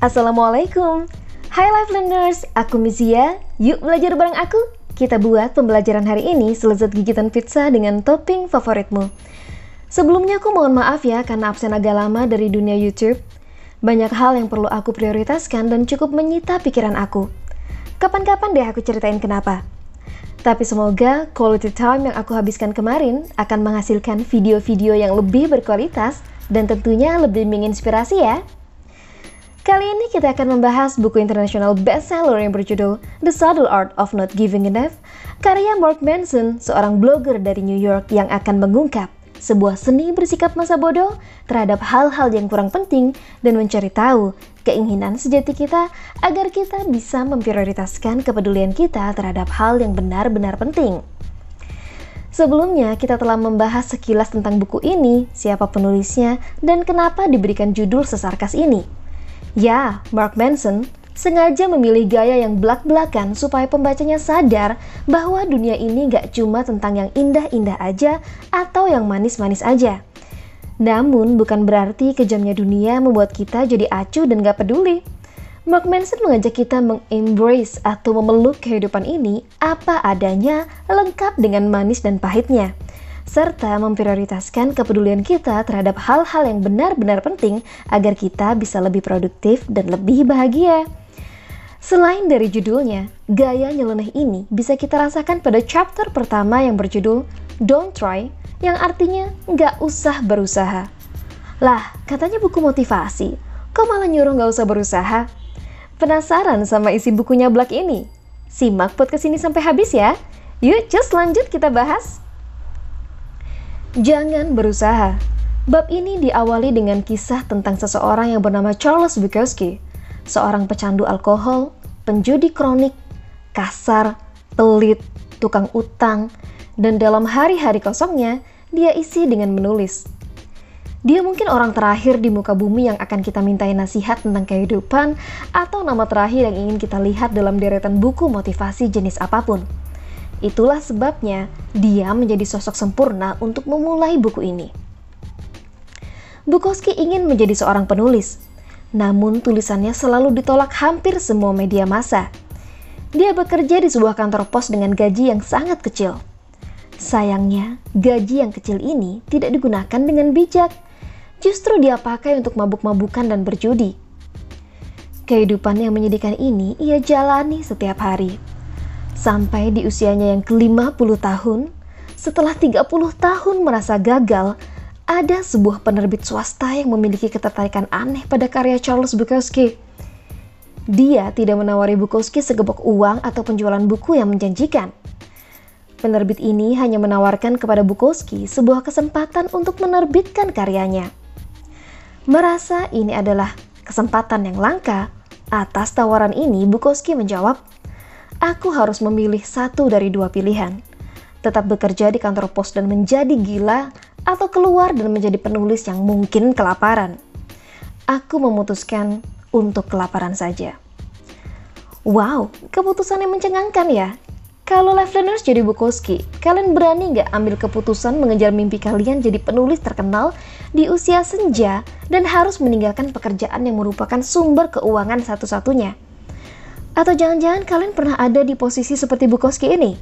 Assalamualaikum. Hai Life Learners, aku Mizia. Yuk belajar bareng aku. Kita buat pembelajaran hari ini selezat gigitan pizza dengan topping favoritmu. Sebelumnya aku mohon maaf ya karena absen agak lama dari dunia YouTube. Banyak hal yang perlu aku prioritaskan dan cukup menyita pikiran aku. Kapan-kapan deh aku ceritain kenapa. Tapi semoga quality time yang aku habiskan kemarin akan menghasilkan video-video yang lebih berkualitas dan tentunya lebih menginspirasi ya. Kali ini kita akan membahas buku internasional bestseller yang berjudul The Subtle Art of Not Giving Enough, karya Mark Manson, seorang blogger dari New York yang akan mengungkap sebuah seni bersikap masa bodoh terhadap hal-hal yang kurang penting dan mencari tahu keinginan sejati kita agar kita bisa memprioritaskan kepedulian kita terhadap hal yang benar-benar penting. Sebelumnya, kita telah membahas sekilas tentang buku ini, siapa penulisnya, dan kenapa diberikan judul sesarkas ini. Ya, Mark Manson sengaja memilih gaya yang belak-belakan supaya pembacanya sadar bahwa dunia ini gak cuma tentang yang indah-indah aja atau yang manis-manis aja. Namun bukan berarti kejamnya dunia membuat kita jadi acuh dan gak peduli. Mark Manson mengajak kita mengembrace atau memeluk kehidupan ini apa adanya lengkap dengan manis dan pahitnya serta memprioritaskan kepedulian kita terhadap hal-hal yang benar-benar penting agar kita bisa lebih produktif dan lebih bahagia. Selain dari judulnya, gaya nyeleneh ini bisa kita rasakan pada chapter pertama yang berjudul Don't Try, yang artinya nggak usah berusaha. Lah, katanya buku motivasi, kok malah nyuruh nggak usah berusaha? Penasaran sama isi bukunya Black ini? Simak podcast ini sampai habis ya. Yuk, just lanjut kita bahas. Jangan berusaha. Bab ini diawali dengan kisah tentang seseorang yang bernama Charles Bukowski, seorang pecandu alkohol, penjudi kronik, kasar, pelit, tukang utang, dan dalam hari-hari kosongnya, dia isi dengan menulis. Dia mungkin orang terakhir di muka bumi yang akan kita mintai nasihat tentang kehidupan atau nama terakhir yang ingin kita lihat dalam deretan buku motivasi jenis apa pun. Itulah sebabnya dia menjadi sosok sempurna untuk memulai buku ini. Bukowski ingin menjadi seorang penulis, namun tulisannya selalu ditolak hampir semua media massa. Dia bekerja di sebuah kantor pos dengan gaji yang sangat kecil. Sayangnya, gaji yang kecil ini tidak digunakan dengan bijak. Justru dia pakai untuk mabuk-mabukan dan berjudi. Kehidupan yang menyedihkan ini ia jalani setiap hari. Sampai di usianya yang ke-50 tahun, setelah 30 tahun merasa gagal, ada sebuah penerbit swasta yang memiliki ketertarikan aneh pada karya Charles Bukowski. Dia tidak menawari Bukowski segebok uang atau penjualan buku yang menjanjikan. Penerbit ini hanya menawarkan kepada Bukowski sebuah kesempatan untuk menerbitkan karyanya. Merasa ini adalah kesempatan yang langka, atas tawaran ini Bukowski menjawab, aku harus memilih satu dari dua pilihan. Tetap bekerja di kantor pos dan menjadi gila, atau keluar dan menjadi penulis yang mungkin kelaparan. Aku memutuskan untuk kelaparan saja. Wow, keputusan yang mencengangkan ya. Kalau life learners jadi Bukowski, kalian berani nggak ambil keputusan mengejar mimpi kalian jadi penulis terkenal di usia senja dan harus meninggalkan pekerjaan yang merupakan sumber keuangan satu-satunya? Atau jangan-jangan kalian pernah ada di posisi seperti Bukowski ini?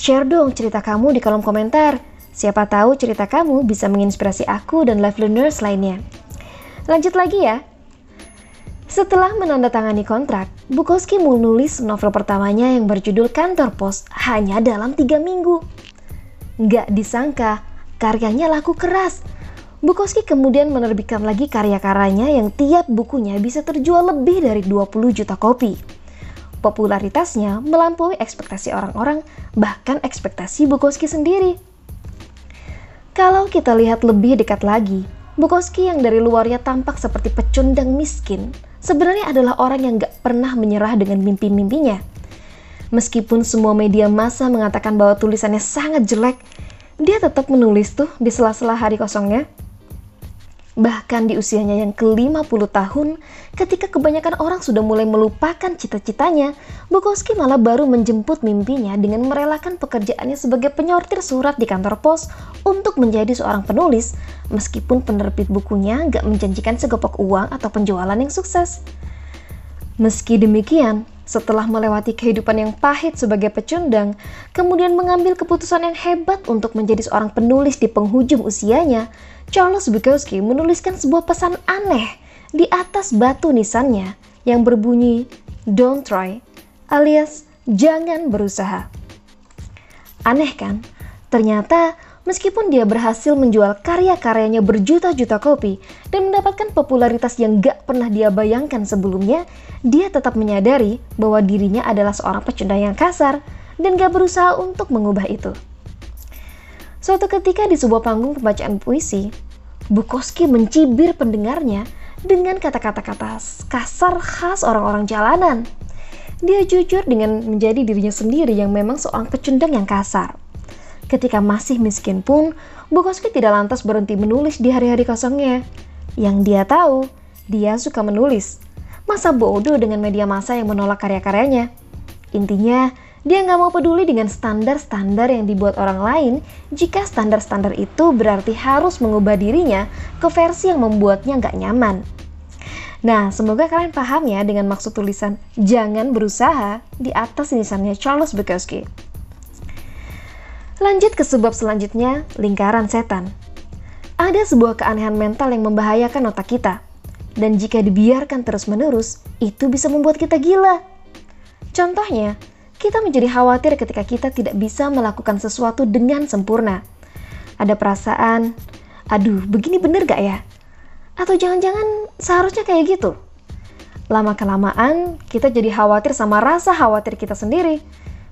Share dong cerita kamu di kolom komentar. Siapa tahu cerita kamu bisa menginspirasi aku dan live learners lainnya. Lanjut lagi ya. Setelah menandatangani kontrak, Bukowski menulis novel pertamanya yang berjudul Kantor Pos hanya dalam tiga minggu. Gak disangka, karyanya laku keras Bukowski kemudian menerbitkan lagi karya-karyanya yang tiap bukunya bisa terjual lebih dari 20 juta kopi. Popularitasnya melampaui ekspektasi orang-orang, bahkan ekspektasi Bukowski sendiri. Kalau kita lihat lebih dekat lagi, Bukowski yang dari luarnya tampak seperti pecundang miskin, sebenarnya adalah orang yang gak pernah menyerah dengan mimpi-mimpinya. Meskipun semua media massa mengatakan bahwa tulisannya sangat jelek, dia tetap menulis tuh di sela-sela hari kosongnya. Bahkan di usianya yang ke-50 tahun, ketika kebanyakan orang sudah mulai melupakan cita-citanya, Bukowski malah baru menjemput mimpinya dengan merelakan pekerjaannya sebagai penyortir surat di kantor pos untuk menjadi seorang penulis, meskipun penerbit bukunya gak menjanjikan segopok uang atau penjualan yang sukses. Meski demikian, setelah melewati kehidupan yang pahit sebagai pecundang, kemudian mengambil keputusan yang hebat untuk menjadi seorang penulis di penghujung usianya, Charles Bukowski menuliskan sebuah pesan aneh di atas batu nisannya yang berbunyi "Don't try" alias jangan berusaha. Aneh kan? Ternyata Meskipun dia berhasil menjual karya-karyanya berjuta-juta kopi dan mendapatkan popularitas yang gak pernah dia bayangkan sebelumnya, dia tetap menyadari bahwa dirinya adalah seorang pecundang yang kasar dan gak berusaha untuk mengubah itu. Suatu ketika di sebuah panggung pembacaan puisi, Bukowski mencibir pendengarnya dengan kata-kata kasar khas orang-orang jalanan. Dia jujur dengan menjadi dirinya sendiri yang memang seorang pecundang yang kasar. Ketika masih miskin pun, Bukowski tidak lantas berhenti menulis di hari-hari kosongnya. Yang dia tahu, dia suka menulis. Masa bodoh dengan media massa yang menolak karya-karyanya? Intinya, dia nggak mau peduli dengan standar-standar yang dibuat orang lain jika standar-standar itu berarti harus mengubah dirinya ke versi yang membuatnya nggak nyaman. Nah, semoga kalian paham ya dengan maksud tulisan jangan berusaha di atas nisannya Charles Bukowski. Lanjut ke sebab selanjutnya, lingkaran setan. Ada sebuah keanehan mental yang membahayakan otak kita. Dan jika dibiarkan terus-menerus, itu bisa membuat kita gila. Contohnya, kita menjadi khawatir ketika kita tidak bisa melakukan sesuatu dengan sempurna. Ada perasaan, aduh begini bener gak ya? Atau jangan-jangan seharusnya kayak gitu? Lama-kelamaan, kita jadi khawatir sama rasa khawatir kita sendiri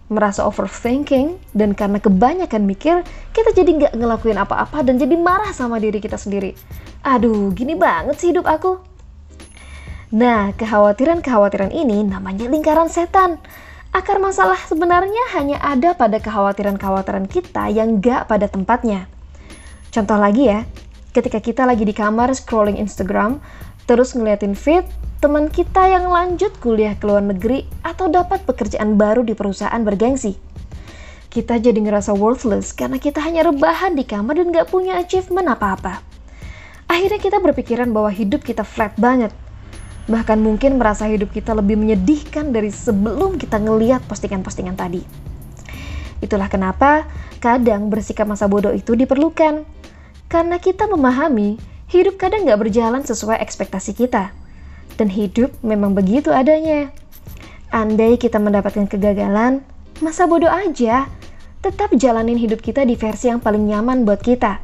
merasa overthinking, dan karena kebanyakan mikir, kita jadi nggak ngelakuin apa-apa dan jadi marah sama diri kita sendiri. Aduh, gini banget sih hidup aku. Nah, kekhawatiran-kekhawatiran ini namanya lingkaran setan. Akar masalah sebenarnya hanya ada pada kekhawatiran-kekhawatiran kita yang nggak pada tempatnya. Contoh lagi ya, ketika kita lagi di kamar scrolling Instagram, terus ngeliatin feed, teman kita yang lanjut kuliah ke luar negeri atau dapat pekerjaan baru di perusahaan bergengsi. Kita jadi ngerasa worthless karena kita hanya rebahan di kamar dan gak punya achievement apa-apa. Akhirnya kita berpikiran bahwa hidup kita flat banget. Bahkan mungkin merasa hidup kita lebih menyedihkan dari sebelum kita ngeliat postingan-postingan tadi. Itulah kenapa kadang bersikap masa bodoh itu diperlukan. Karena kita memahami hidup kadang gak berjalan sesuai ekspektasi kita dan hidup memang begitu adanya. Andai kita mendapatkan kegagalan, masa bodoh aja. Tetap jalanin hidup kita di versi yang paling nyaman buat kita.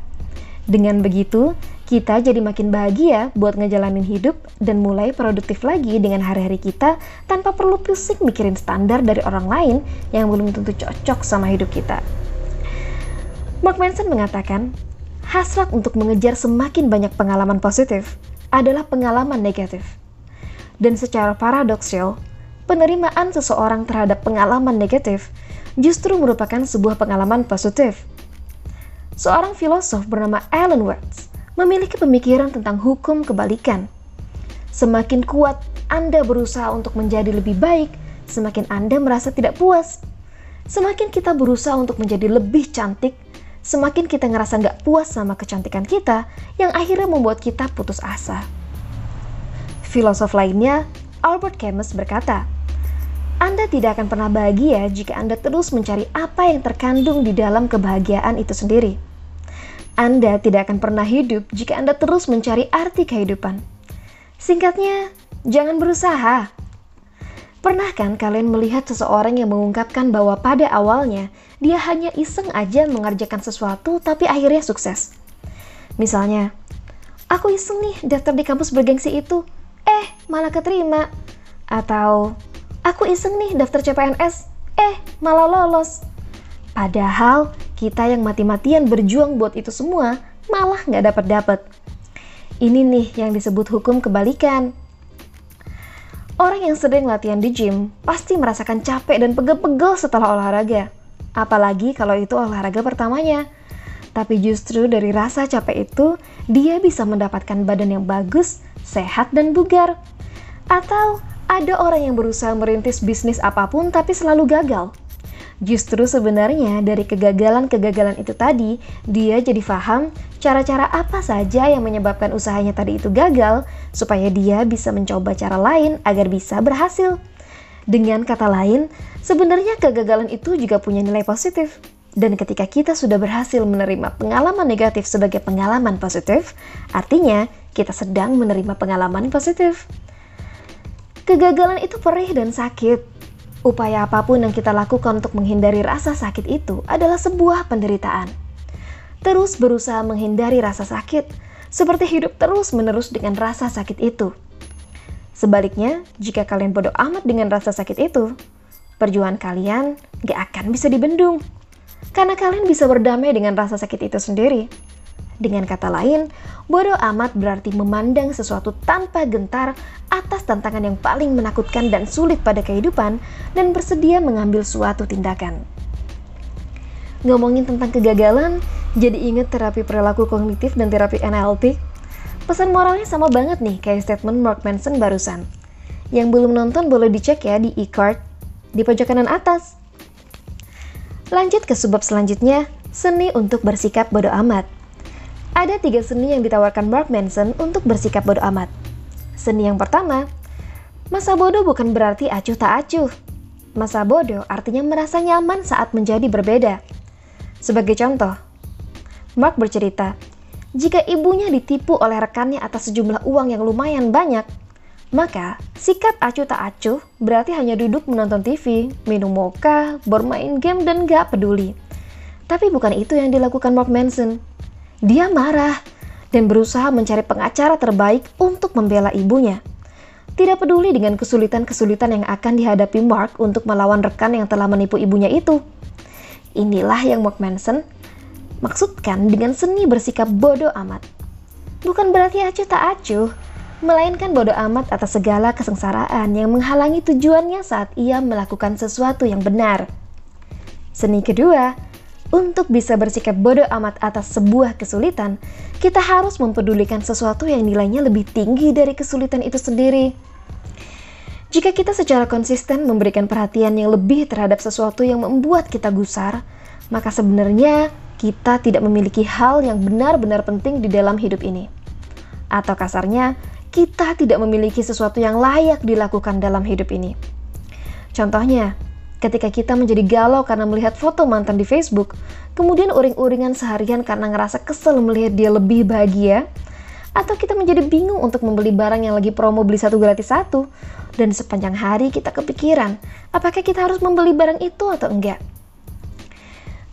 Dengan begitu, kita jadi makin bahagia buat ngejalanin hidup dan mulai produktif lagi dengan hari-hari kita tanpa perlu pusing mikirin standar dari orang lain yang belum tentu cocok sama hidup kita. Mark Manson mengatakan, hasrat untuk mengejar semakin banyak pengalaman positif adalah pengalaman negatif. Dan secara paradoksil, penerimaan seseorang terhadap pengalaman negatif justru merupakan sebuah pengalaman positif. Seorang filosof bernama Alan Watts memiliki pemikiran tentang hukum kebalikan. Semakin kuat Anda berusaha untuk menjadi lebih baik, semakin Anda merasa tidak puas. Semakin kita berusaha untuk menjadi lebih cantik, semakin kita ngerasa nggak puas sama kecantikan kita, yang akhirnya membuat kita putus asa. Filosof lainnya, Albert Camus berkata, Anda tidak akan pernah bahagia jika Anda terus mencari apa yang terkandung di dalam kebahagiaan itu sendiri. Anda tidak akan pernah hidup jika Anda terus mencari arti kehidupan. Singkatnya, jangan berusaha. Pernah kan kalian melihat seseorang yang mengungkapkan bahwa pada awalnya dia hanya iseng aja mengerjakan sesuatu tapi akhirnya sukses? Misalnya, aku iseng nih daftar di kampus bergengsi itu, eh malah keterima. Atau aku iseng nih daftar CPNS, eh malah lolos. Padahal kita yang mati-matian berjuang buat itu semua malah nggak dapat-dapat. Ini nih yang disebut hukum kebalikan. Orang yang sering latihan di gym pasti merasakan capek dan pegel-pegel setelah olahraga. Apalagi kalau itu olahraga pertamanya. Tapi justru dari rasa capek itu, dia bisa mendapatkan badan yang bagus, sehat, dan bugar. Atau ada orang yang berusaha merintis bisnis apa pun tapi selalu gagal. Justru sebenarnya dari kegagalan-kegagalan itu tadi, dia jadi paham cara-cara apa saja yang menyebabkan usahanya tadi itu gagal, supaya dia bisa mencoba cara lain agar bisa berhasil. Dengan kata lain, sebenarnya kegagalan itu juga punya nilai positif. Dan ketika kita sudah berhasil menerima pengalaman negatif sebagai pengalaman positif, artinya kita sedang menerima pengalaman positif. Kegagalan itu perih dan sakit. Upaya apa pun yang kita lakukan untuk menghindari rasa sakit itu adalah sebuah penderitaan. Terus berusaha menghindari rasa sakit, seperti hidup terus-menerus dengan rasa sakit itu. Sebaliknya, jika kalian bodoh amat dengan rasa sakit itu, perjuangan kalian gak akan bisa dibendung. Karena kalian bisa berdamai dengan rasa sakit itu sendiri. Dengan kata lain, bodoh amat berarti memandang sesuatu tanpa gentar atas tantangan yang paling menakutkan dan sulit pada kehidupan dan bersedia mengambil suatu tindakan. Ngomongin tentang kegagalan, jadi inget terapi perilaku kognitif dan terapi NLP. Pesan moralnya sama banget nih kayak statement Mark Manson barusan. Yang belum nonton boleh dicek ya di e-card di pojok kanan atas. Lanjut ke subbab selanjutnya, seni untuk bersikap bodoh amat. Ada tiga seni yang ditawarkan Mark Manson untuk bersikap bodoh amat. Seni yang pertama, masa bodoh bukan berarti acuh tak acuh. Masa bodoh artinya merasa nyaman saat menjadi berbeda. Sebagai contoh, Mark bercerita, jika ibunya ditipu oleh rekannya atas sejumlah uang yang lumayan banyak, maka, sikap acuh tak acuh berarti hanya duduk menonton TV, minum mocha, bermain game, dan gak peduli. Tapi bukan itu yang dilakukan Mark Manson. Dia marah dan berusaha mencari pengacara terbaik untuk membela ibunya. Tidak peduli dengan kesulitan-kesulitan yang akan dihadapi Mark untuk melawan rekan yang telah menipu ibunya itu. Inilah yang Mark Manson maksudkan dengan seni bersikap bodoh amat. Bukan berarti acuh tak acuh, melainkan bodoh amat atas segala kesengsaraan yang menghalangi tujuannya saat ia melakukan sesuatu yang benar. Seni kedua, untuk bisa bersikap bodoh amat atas sebuah kesulitan, kita harus mempedulikan sesuatu yang nilainya lebih tinggi dari kesulitan itu sendiri. Jika kita secara konsisten memberikan perhatian yang lebih terhadap sesuatu yang membuat kita gusar, maka sebenarnya kita tidak memiliki hal yang benar-benar penting di dalam hidup ini. Atau kasarnya, kita tidak memiliki sesuatu yang layak dilakukan dalam hidup ini. Contohnya, ketika kita menjadi galau karena melihat foto mantan di Facebook, kemudian uring-uringan seharian karena ngerasa kesel melihat dia lebih bahagia, atau kita menjadi bingung untuk membeli barang yang lagi promo beli satu gratis satu, dan sepanjang hari kita kepikiran, apakah kita harus membeli barang itu atau enggak.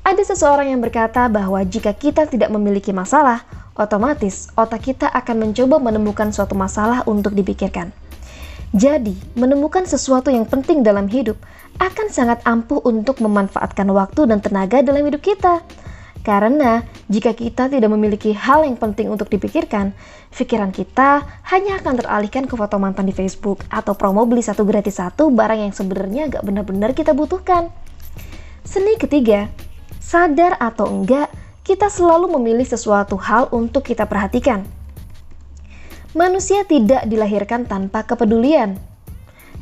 Ada seseorang yang berkata bahwa jika kita tidak memiliki masalah, otomatis otak kita akan mencoba menemukan suatu masalah untuk dipikirkan. Jadi, menemukan sesuatu yang penting dalam hidup akan sangat ampuh untuk memanfaatkan waktu dan tenaga dalam hidup kita. Karena jika kita tidak memiliki hal yang penting untuk dipikirkan, pikiran kita hanya akan teralihkan ke foto mantan di Facebook atau promo beli satu gratis satu barang yang sebenarnya gak benar-benar kita butuhkan. Seni ketiga, sadar atau enggak, kita selalu memilih sesuatu hal untuk kita perhatikan. Manusia tidak dilahirkan tanpa kepedulian.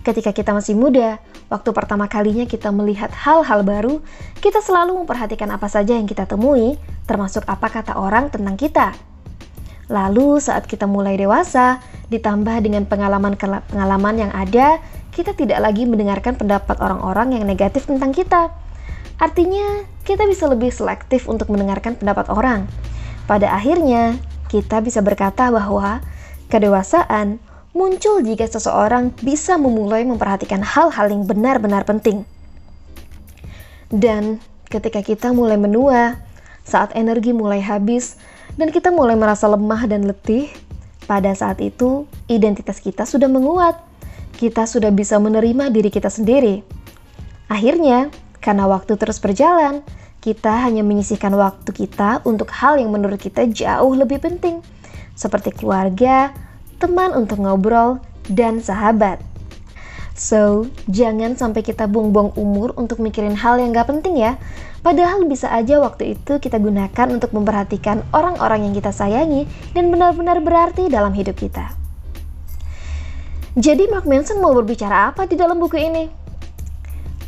Ketika kita masih muda, waktu pertama kalinya kita melihat hal-hal baru, kita selalu memperhatikan apa saja yang kita temui, termasuk apa kata orang tentang kita. Lalu saat kita mulai dewasa, ditambah dengan pengalaman-pengalaman yang ada, kita tidak lagi mendengarkan pendapat orang-orang yang negatif tentang kita Artinya, kita bisa lebih selektif untuk mendengarkan pendapat orang. Pada akhirnya, kita bisa berkata bahwa kedewasaan muncul jika seseorang bisa memulai memperhatikan hal-hal yang benar-benar penting. Dan ketika kita mulai menua, saat energi mulai habis, dan kita mulai merasa lemah dan letih, pada saat itu identitas kita sudah menguat. Kita sudah bisa menerima diri kita sendiri. Akhirnya, karena waktu terus berjalan, kita hanya menyisihkan waktu kita untuk hal yang menurut kita jauh lebih penting, seperti keluarga, teman untuk ngobrol, dan sahabat. So, jangan sampai kita buang-buang umur untuk mikirin hal yang gak penting ya. Padahal bisa aja waktu itu kita gunakan untuk memperhatikan orang-orang yang kita sayangi dan benar-benar berarti dalam hidup kita. Jadi Mark Manson mau berbicara apa di dalam buku ini?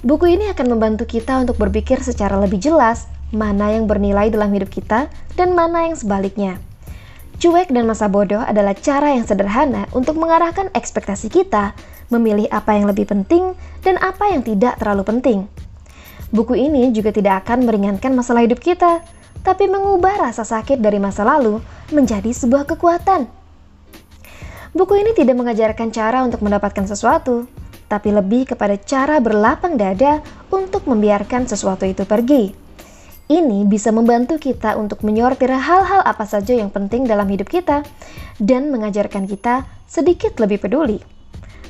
Buku ini akan membantu kita untuk berpikir secara lebih jelas mana yang bernilai dalam hidup kita dan mana yang sebaliknya. Cuek dan masa bodoh adalah cara yang sederhana untuk mengarahkan ekspektasi kita, memilih apa yang lebih penting dan apa yang tidak terlalu penting. Buku ini juga tidak akan meringankan masalah hidup kita, tapi mengubah rasa sakit dari masa lalu menjadi sebuah kekuatan. Buku ini tidak mengajarkan cara untuk mendapatkan sesuatu, tapi lebih kepada cara berlapang dada untuk membiarkan sesuatu itu pergi. Ini bisa membantu kita untuk menyortir hal-hal apa saja yang penting dalam hidup kita dan mengajarkan kita sedikit lebih peduli.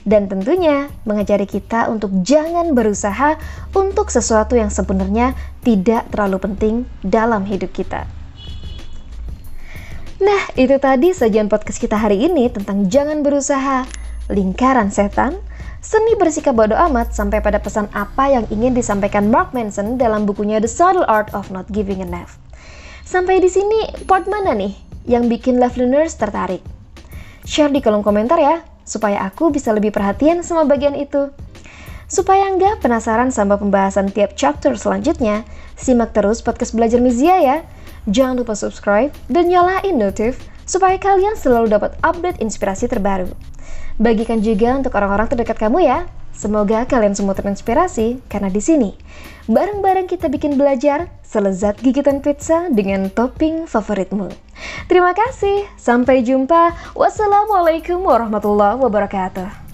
Dan tentunya mengajari kita untuk jangan berusaha untuk sesuatu yang sebenarnya tidak terlalu penting dalam hidup kita. Nah, itu tadi sajian podcast kita hari ini tentang jangan berusaha, lingkaran setan, Seni bersikap bodoh amat sampai pada pesan apa yang ingin disampaikan Mark Manson dalam bukunya The Subtle Art of Not Giving a F. Sampai di sini, part mana nih yang bikin Love Learners tertarik? Share di kolom komentar ya, supaya aku bisa lebih perhatian sama bagian itu. Supaya nggak penasaran sama pembahasan tiap chapter selanjutnya, simak terus podcast Belajar Mizia ya. Jangan lupa subscribe dan nyalain notif supaya kalian selalu dapat update inspirasi terbaru. Bagikan juga untuk orang-orang terdekat kamu ya. Semoga kalian semua terinspirasi karena di sini bareng-bareng kita bikin belajar selezat gigitan pizza dengan topping favoritmu. Terima kasih, sampai jumpa. Wassalamualaikum warahmatullahi wabarakatuh.